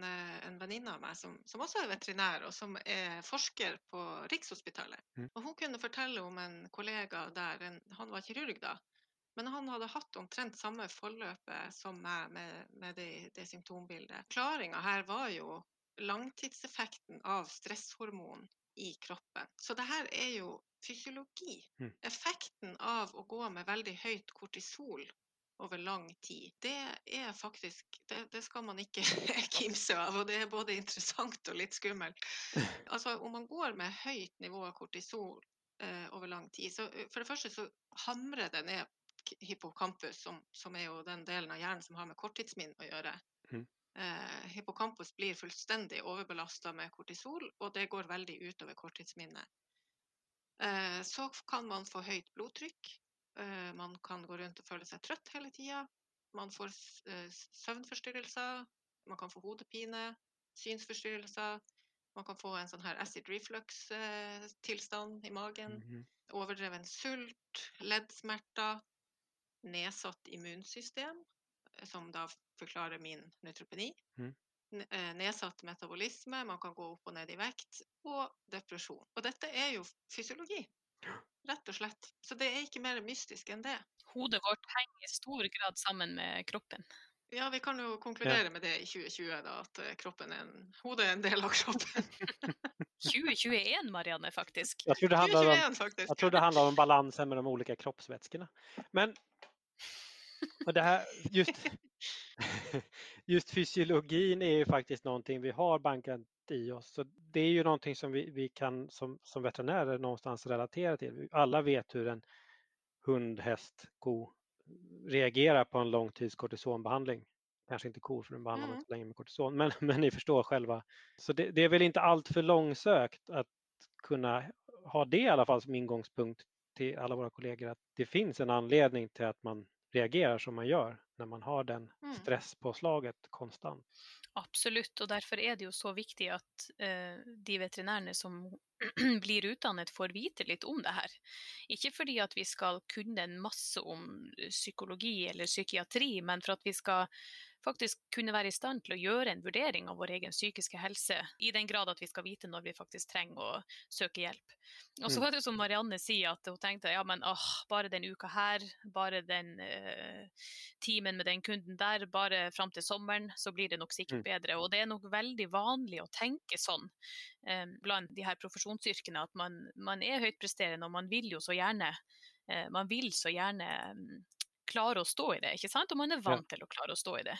[SPEAKER 3] en venninne av meg som, som, også er veterinær, og som er forsker på Rikshospitalet. Mm. Og hun kunne fortelle om en kollega der, en, han var kirurg da, men han hadde hatt omtrent samme forløpet som meg med, med det, det symptombildet. Klaringa her var jo langtidseffekten av stresshormon i kroppen. Så det her er jo fysiologi. Mm. Effekten av å gå med veldig høyt kortisol over lang tid. Det er faktisk Det, det skal man ikke kimse av, og det er både interessant og litt skummelt. Altså, om man går med høyt nivå av kortisol eh, over lang tid, så eh, for det første så hamrer det ned hippocampus, som, som, er jo den delen av hjernen som har med korttidsminne å gjøre. Mm. Eh, hippocampus blir fullstendig overbelasta med kortisol, og det går veldig utover korttidsminnet. Eh, så kan man få høyt blodtrykk. Eh, man kan gå rundt og føle seg trøtt hele tida. Man får eh, søvnforstyrrelser. Man kan få hodepine, synsforstyrrelser. Man kan få en sånn her acid reflux-tilstand i magen. Mm -hmm. Overdreven sult, leddsmerter, nedsatt immunsystem, eh, som da forklarer min neutropeni. Mm. Nedsatt metabolisme, man kan gå opp og ned i vekt, og depresjon. Og dette er jo fysiologi. Rett og slett. Så det er ikke mer mystisk enn det.
[SPEAKER 2] Hodet vårt henger i stor grad sammen med kroppen.
[SPEAKER 3] Ja, vi kan jo konkludere ja. med det i 2020, da, at eh, kroppen er en, hodet er en del av kroppen.
[SPEAKER 2] 2021, Marianne, faktisk.
[SPEAKER 1] Jeg tror det handler om,
[SPEAKER 3] 2021 faktisk.
[SPEAKER 1] jag tror det handlar om balansen med de olika kroppsvæskene. Men och det här, just, just fysiologin är ju faktiskt någonting vi har bankat i oss. Så det är ju någonting som vi, vi kan som, som veterinärer någonstans relatera till. Alla vet hur en hund, häst, ko reagerar på en långtids kortisonbehandling. Kanske inte kor för den behandlar man
[SPEAKER 3] Mm.
[SPEAKER 1] inte länge med kortison, men, men ni förstår själva. Så det, det är väl inte allt för långsökt att kunna ha det i alla fall som ingångspunkt till alla våra kollegor att det finns en anledning till att man reagerar som man gör när man har den
[SPEAKER 3] Mm.
[SPEAKER 1] stresspåslaget konstant.
[SPEAKER 2] Absolutt, og derfor er det jo så viktig at uh, de veterinærene som blir utdannet, får vite litt om det her. Ikke fordi at vi skal kunne en masse om psykologi eller psykiatri, men for at vi skal faktisk kunne være i stand til å gjøre en vurdering av vår egen psykiske helse, i den grad at vi skal vite når vi faktisk trenger å søke hjelp. Og så
[SPEAKER 1] Mm.
[SPEAKER 2] var det som Marianne sier, at hun tenkte ja, men åh, bare den uka her, bare den uh, timen med den kunden der, bare fram til sommeren, så blir det nok sikkert
[SPEAKER 1] Mm.
[SPEAKER 2] bedre. Og det er nok veldig vanlig å tenke sånn um, blant de her profesjonsyrkene, at man, man er høytpresterende, og man vil jo så gjerne eh, man vil så gjerne mm, klare å stå i det, ikke sant? Og man er vant til å klare å stå i det.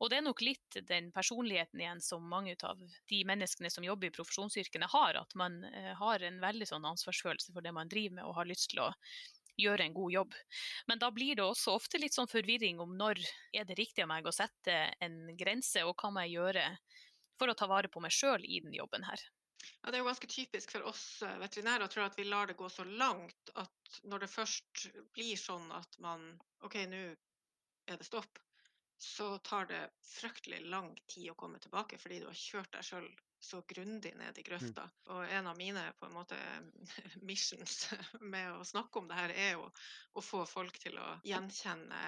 [SPEAKER 2] Og det er nok litt den personligheten igjen som mange av de menneskene som jobber i profesjonsyrkene har, at man eh, har en veldig sånn ansvarsfølelse for det man driver med og har lyst til å gjøre en god jobb. Men da blir det også ofte litt sånn forvirring om når er det riktig av meg å sette en grense, og hva må jeg gjøre for å ta vare på meg sjøl i den jobben her.
[SPEAKER 3] Ja, det er jo ganske typisk for oss eh, veterinærer tror jeg at vi lar det gå så langt at når det først blir sånn at man OK, nå er det stopp, så tar det fryktelig lang tid å komme tilbake fordi du har kjørt deg sjøl så grundig ned i grøfta. Og en av mine på en måte missions med å snakke om det her, er jo å få folk til å gjenkjenne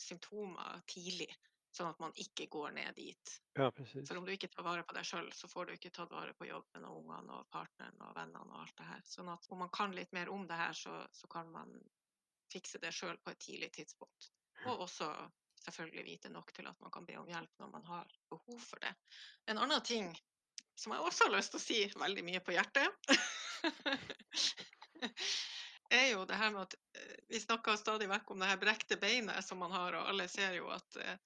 [SPEAKER 3] symptomer tidlig, sånn at man ikke går ned dit.
[SPEAKER 1] Ja, precis.
[SPEAKER 3] Om du ikke tar vare på deg sjøl, så får du ikke tatt vare på jobben og ungene og partneren og vennene og alt det her. Sånn at om man kan litt mer om det her, så, så kan man fikse det sjøl på et tidlig tidspunkt. Og også selvfølgelig vite nok til at man kan be om hjelp når man har behov for det. En annen ting som jeg også har lyst til å si veldig mye på hjertet, er jo det her med at eh, vi snakker stadig vekk om det her brekte beinet som man har, og alle ser jo at, eh,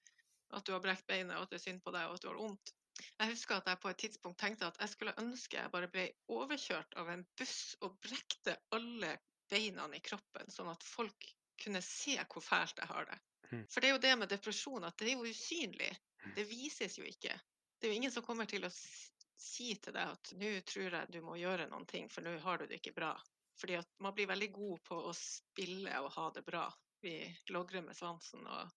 [SPEAKER 3] at du har brekt beinet, og at det er synd på deg, og at du har vondt. Jeg husker at jeg på et tidspunkt tenkte at jeg skulle ønske jeg bare ble overkjørt av en buss og brekte alle beina i kroppen, sånn at folk kunne se hvor fælt jeg har det.
[SPEAKER 1] Mm.
[SPEAKER 3] For det er jo det med depresjon, at det er jo usynlig. Det vises jo ikke. Det er jo ingen som kommer til å si til deg at nå tror jeg du må gjøre noen ting, for nå har du det ikke bra. Fordi at man blir veldig god på å spille og ha det bra. Vi logrer med svansen og,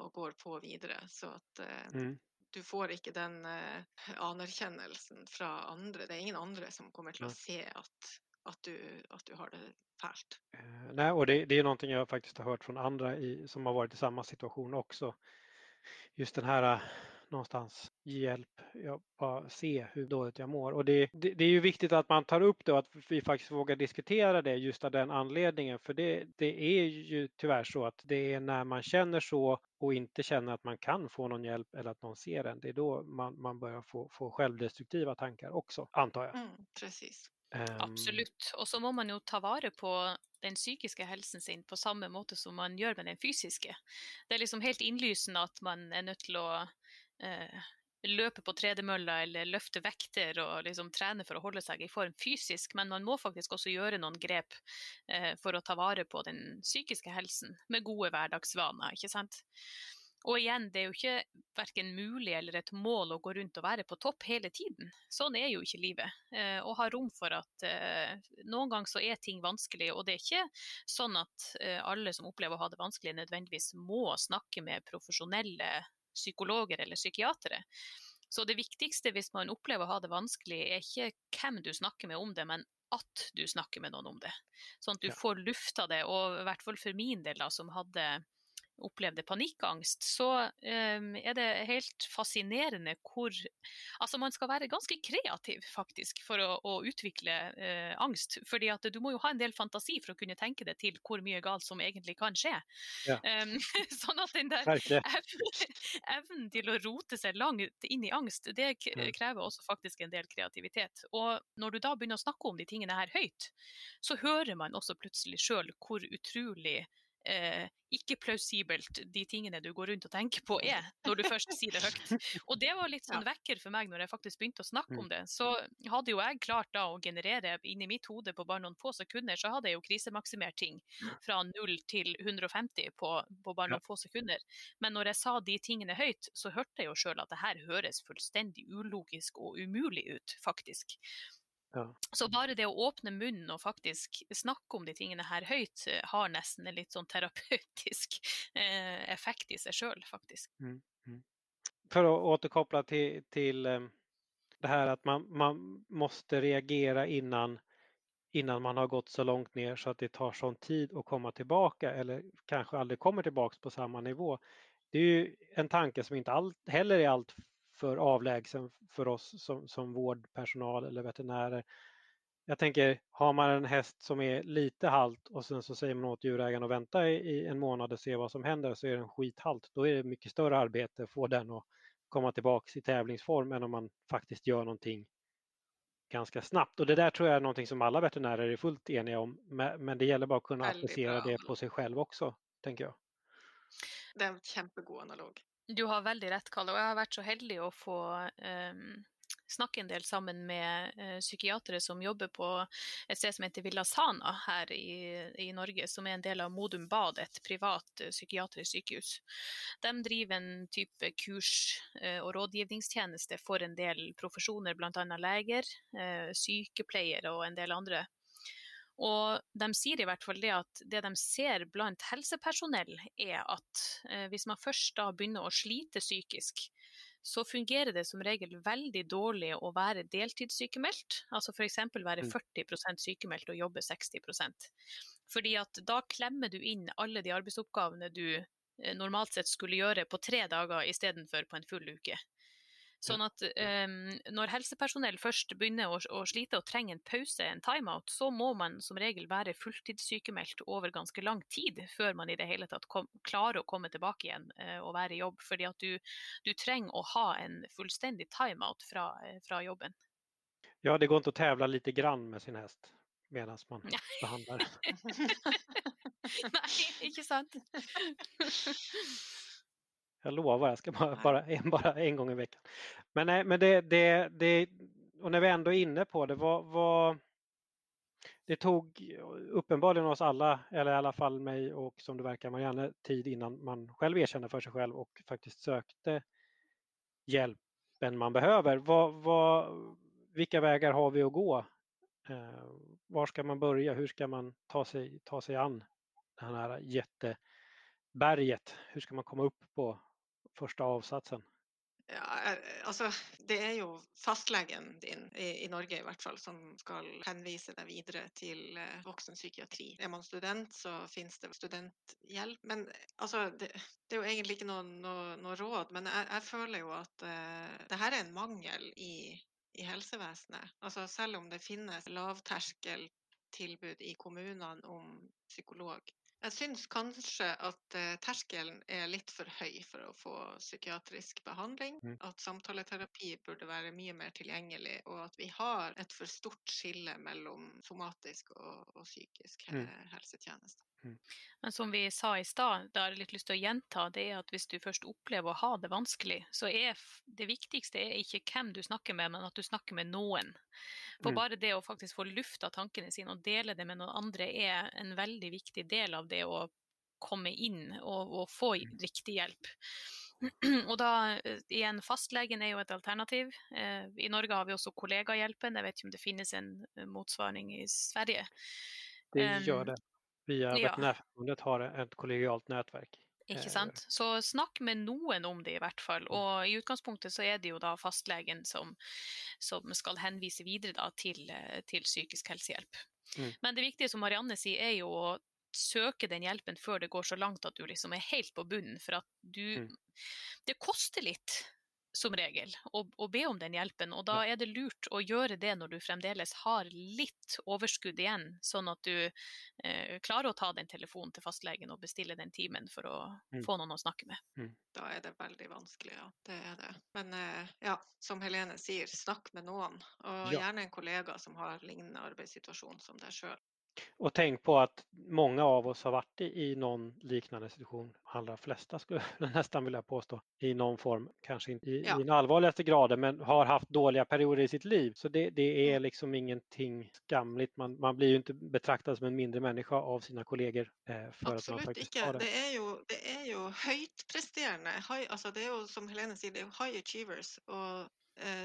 [SPEAKER 3] og går på videre. Så at eh,
[SPEAKER 1] Mm.
[SPEAKER 3] du får ikke den eh, anerkjennelsen fra andre. Det er ingen andre som kommer til å se at, at, du, at du har det fælt.
[SPEAKER 1] Eh, nej, och det, det är någonting jag faktiskt har hørt fra andre i, som har vært i samme situasjon også. Just den här eh, någonstans hjälp, jag bara se hur dåligt jag mår. Och det, det, det är ju viktigt att man tar upp det och att vi faktiskt vågar diskutera det just av den anledningen. För det, det är ju tyvärr så att det är när man känner så och inte känner att man kan få någon hjälp eller att någon ser en, det är då man, man börjar få, få självdestruktiva tankar också, antar jag.
[SPEAKER 3] Mm, precis.
[SPEAKER 1] Um...
[SPEAKER 2] Absolutt. Og så må man jo ta vare på den psykiske helsen sin på samme måte som man gjør med den fysiske. Det er liksom helt innlysende at man er nødt til å eh, løpe på tredemølla eller løfte vekter og liksom trene for å holde seg i form fysisk, men man må faktisk også gjøre noen grep eh, for å ta vare på den psykiske helsen med gode hverdagsvaner, ikke sant. Og igjen, det er jo ikke verken mulig eller et mål å gå rundt og være på topp hele tiden. Sånn er jo ikke livet. Eh, og ha rom for at eh, noen ganger så er ting vanskelig, og det er ikke sånn at eh, alle som opplever å ha det vanskelig, nødvendigvis må snakke med profesjonelle psykologer eller psykiatere. Så det viktigste hvis man opplever å ha det vanskelig, er ikke hvem du snakker med om det, men at du snakker med noen om det. Sånn at du
[SPEAKER 1] Ja.
[SPEAKER 2] får lufta det, og i hvert fall for min del, da, som hadde opplevde panikkangst, så um, er det helt fascinerende hvor Altså, man skal være ganske kreativ, faktisk, for å, å utvikle uh, angst. fordi at du må jo ha en del fantasi for å kunne tenke deg til hvor mye galt som egentlig kan skje. Ja. Um, sånn at den der evnen til å rote seg langt inn i angst, det krever også faktisk en del kreativitet. Og når du da begynner å snakke om de tingene her høyt, så hører man også plutselig sjøl hvor utrolig eh, ikke plausibelt de tingene du går rundt og tenker på er, når du først sier det høyt. Og det var litt sånn vekker for meg når jeg faktisk begynte å snakke om mm. det. Så hadde jo jeg klart da å generere inni mitt hode på bare noen få sekunder, så hadde jeg jo krisemaksimert ting fra 0 til 150 på, på bare noen få sekunder. Men når jeg sa de tingene høyt, så hørte jeg jo sjøl at det her høres fullstendig ulogisk og umulig ut, faktisk. Ja. Så bare det å åpne munnen og faktisk snakke om de tingene her høyt, eh, har nesten en litt sånn terapeutisk eh, effekt i seg sjøl, faktisk. Mm, mm.
[SPEAKER 1] For å återkoppla til, til eh, det her at man, man måtte reagere innan, innan man har gått så langt ner så att det tar sånn tid å komme tilbake eller kanskje aldri kommer tilbake på samme nivå. Det er ju en tanke som inte all, heller är allt för avlägsen för oss som, som vårdpersonal eller veterinärer. Jag tänker, har man en häst som är lite halt och sen så säger man åt djurägaren att vänta i, i en månad och se vad som händer så är den skithalt. Då är det mycket större arbete att få den att komma tillbaks i tävlingsform än om man faktiskt gör någonting ganska snabbt. Och det där tror jag är någonting som alla veterinärer är fullt eniga om. Men det gjelder bare å kunne applicera det på seg selv også, tenker jeg.
[SPEAKER 3] Det er en kjempegod analog.
[SPEAKER 2] Du har veldig rett, Kalle. Og jeg har vært så heldig å få um, snakke en del sammen med uh, psykiatere som jobber på et sted som heter Villa Sana her i, i Norge, som er en del av Modum Bad, et privat uh, psykiatrisk sykehus. De driver en type kurs- uh, og rådgivningstjeneste for en del profesjoner, bl.a. leger, sykepleiere og en del andre og de sier i hvert fall det at det de ser blant helsepersonell, er at eh, hvis man først da begynner å slite psykisk, så fungerer det som regel veldig dårlig å være deltidssykemeldt. Altså f.eks. være 40 mm. sykemeldt og jobbe 60% Fordi at da klemmer du inn alle de arbeidsoppgavene du eh, normalt sett skulle gjøre på tre dager istedenfor på en full uke. Sånn at um, når helsepersonell først begynner å, å, slite og trenger en pause, en timeout, så må man som regel være fulltidssykemeldt over ganske lang tid før man i det hele tatt kom, klarer å komme tilbake igjen uh, og være i jobb. Fordi at du, du trenger å ha en fullstendig timeout fra, fra jobben.
[SPEAKER 1] Ja, det går ikke å tävla lite grann med sin hest mens man behandler.
[SPEAKER 2] Nei, ikke sant?
[SPEAKER 1] Jag lovar, jag ska bara, bara, en, bara en gång i veckan. Men, nej, men det, det, det, och när vi ändå är inne på det, vad, vad, det tog uppenbarligen oss alla, eller i alla fall mig och som det verkar Marianne, tid innan man själv erkände för sig själv och faktiskt sökte hjälpen man behöver. Vad, vad, vilka vägar har vi att gå? Eh, var ska man börja? Hur ska man ta sig, ta sig an det här jätteberget? Hur ska man komma upp på, første avsatsen?
[SPEAKER 3] Ja, eh, altså, det er jo fastlegen din, i, i, Norge i hvert fall, som skal henvise deg videre til uh, voksenpsykiatri. Er man student, så finnes det studenthjelp. Men altså, det, det, er jo egentlig ikke noe, noe, noe råd. Men jeg, jeg, føler jo at uh, det her er en mangel i, i helsevesenet. Altså, selv om det finnes lavterskeltilbud i kommunene om psykolog, jeg syns kanskje at eh, terskelen er litt for høy for å få psykiatrisk behandling. Mm. At samtaleterapi burde være mye mer tilgjengelig, og at vi har et for stort skille mellom somatisk og, og psykisk mm. helsetjeneste. Mm.
[SPEAKER 2] Men som vi sa i stad, det har jeg litt lyst til å gjenta, det er at hvis du først opplever å ha det vanskelig, så er det viktigste er ikke hvem du snakker med, men at du snakker med noen. For mm. bare det å faktisk få lufta tankene sine og dele det med noen andre, er en veldig viktig del av det å komme inn og, og få mm. riktig hjelp. Og da, eh, igjen, Fastlegen er jo et alternativ. Eh, I Norge har vi også Kollegahjelpen. Jeg vet ikke om det finnes en eh, motsvaring i Sverige.
[SPEAKER 1] Det gjør det. Via ja. Veterinærforbundet har et kollegialt nettverk.
[SPEAKER 2] Ikke eh, sant? Så snakk med noen om det, i hvert fall. Mm. Og i utgangspunktet så er det jo da fastlegen som, som skal henvise videre da til, til psykisk helsehjelp. Mm. Men det viktige som Marianne sier, er jo å søke den hjelpen før det går så langt at du liksom er helt på bunnen. For at du
[SPEAKER 1] Mm.
[SPEAKER 2] Det koster litt, som regel, og, og, be om den hjelpen. Og da er det lurt å gjøre det når du fremdeles har litt overskudd igjen, sånn at du eh, klarer å ta den telefonen til fastlegen og bestille den timen for å
[SPEAKER 1] Mm.
[SPEAKER 2] få noen å snakke med.
[SPEAKER 3] Da er det veldig vanskelig, ja. Det er det. Men eh, ja, som Helene sier, snakk med noen. Og
[SPEAKER 1] Ja.
[SPEAKER 3] gjerne en kollega som har lignende arbeidssituasjon som deg sjøl.
[SPEAKER 1] Och tänk på att många av oss har varit i, noen någon liknande situation, allra flesta skulle jag nästan vilja påstå, i någon form, kanske inte i,
[SPEAKER 3] Ja.
[SPEAKER 1] i den allvarligaste graden, men har haft dåliga perioder i sitt liv. Så det, det är
[SPEAKER 3] Mm.
[SPEAKER 1] liksom ingenting skamligt. Man, man blir ju inte betraktad som en mindre människa av sina kollegor eh, för att man
[SPEAKER 3] Absolutt
[SPEAKER 1] faktiskt
[SPEAKER 3] ikke.
[SPEAKER 1] har det.
[SPEAKER 3] Det er jo, det er jo. High, altså det er jo, som Helene sier, det er jo high achievers og,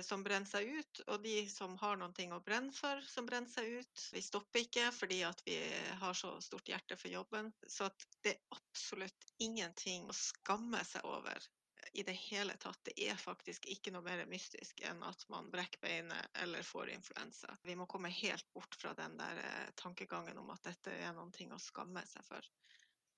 [SPEAKER 3] som brenner seg ut. Og de som har noe å brenne for, som brenner seg ut. Vi stopper ikke fordi at vi har så stort hjerte for jobben. Så det er absolutt ingenting å skamme seg over i det hele tatt. Det er faktisk ikke noe mer mystisk enn at man brekker beinet eller får influensa. Vi må komme helt bort fra den der eh, tankegangen om at dette er noe å skamme seg for.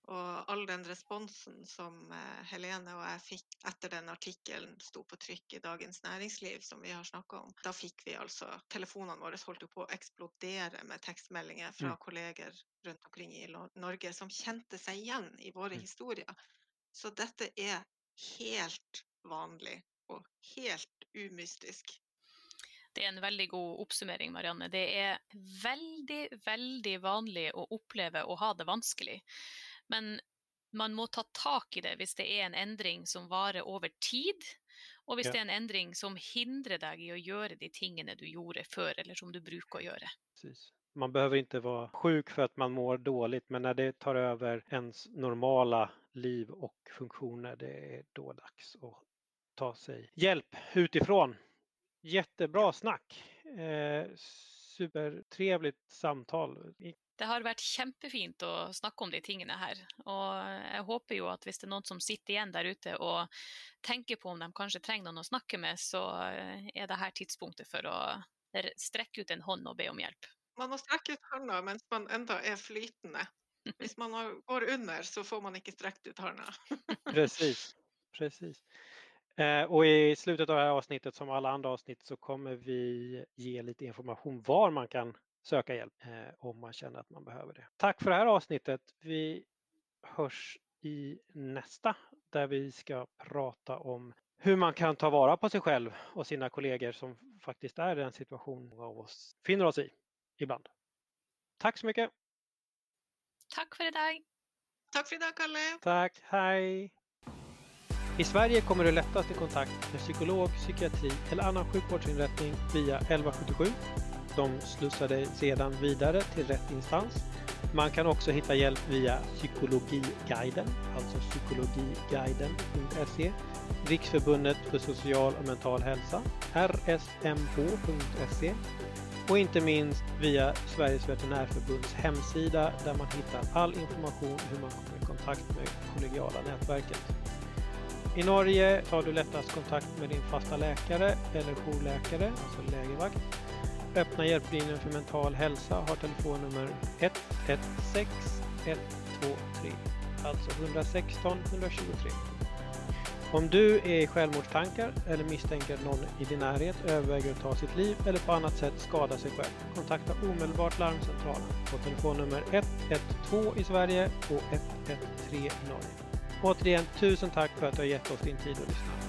[SPEAKER 3] Og all den responsen som eh, Helene og jeg fikk etter den artikkelen sto på trykk i Dagens Næringsliv, som vi har snakka om, da fikk vi altså Telefonene våre holdt jo på å eksplodere med tekstmeldinger fra
[SPEAKER 1] Mm.
[SPEAKER 3] kolleger rundt omkring i Norge som kjente seg igjen i våre
[SPEAKER 1] Mm.
[SPEAKER 3] historier. Så dette er helt vanlig og helt umystisk.
[SPEAKER 2] Det er en veldig god oppsummering, Marianne. Det er veldig, veldig vanlig å oppleve å ha det vanskelig. Men man må ta tak i det hvis det er en endring som varer over tid, og hvis
[SPEAKER 1] Ja.
[SPEAKER 2] det er en endring som hindrer deg i å gjøre de tingene du gjorde før, eller som du bruker å gjøre.
[SPEAKER 1] Precis. Man behöver ikke være sjuk for at man mår dårlig, men når det tar over ens normala liv og funktioner, det er da dags å ta seg hjelp utifrån. Jättebra snack! Eh, supertrevligt samtal.
[SPEAKER 2] Det har vært kjempefint å snakke om de tingene her. Og jeg håper jo at hvis det er noen som sitter igjen der ute og tenker på om de kanskje trenger noen å snakke med, så er det her tidspunktet for å strekke ut en hånd og be om hjelp.
[SPEAKER 3] Man må strekke ut hånda mens man enda er flytende. Hvis man går under, så får man ikke strekt ut hånda.
[SPEAKER 1] Precis. Precis. Eh, och i slutet av det här avsnittet, som alla andra avsnitt, så kommer vi ge lite information var man kan söka hjälp eh, om man känner att man behöver det. Tack för det här avsnittet. Vi hörs i nästa där vi ska prata om hur man kan ta vara på sig själv och sina kollegor som faktiskt är i den situation många av oss finner oss i ibland. Tack så mycket.
[SPEAKER 2] Takk for i dag.
[SPEAKER 3] Takk for i dag, Kalle.
[SPEAKER 1] Tack, hej! I Sverige kommer du lättast i kontakt med psykolog, psykiatri eller annan sjukvårdsinrättning via 1177. De slussar dig sedan vidare till rätt instans. Man kan också hitta hjälp via Psykologiguiden, alltså psykologiguiden.se, Riksförbundet för social och mental hälsa, rsmh.se och inte minst via Sveriges veterinärförbunds hemsida där man hittar all information hur man kommer i kontakt med kollegiala nätverket. I Norge tar du lättast kontakt med din fasta läkare eller jourläkare, alltså lägervakt. Öppna hjälplinjen för mental hälsa har telefonnummer 116 123, alltså 116 123. Om du är i självmordstankar eller misstänker att någon i din närhet överväger att ta sitt liv eller på annat sätt skada sig själv, kontakta omedelbart larmcentralen på telefonnummer 112 i Sverige och 113 i Norge. Återigen, tusen tack för att du har gett oss din tid att lyssna.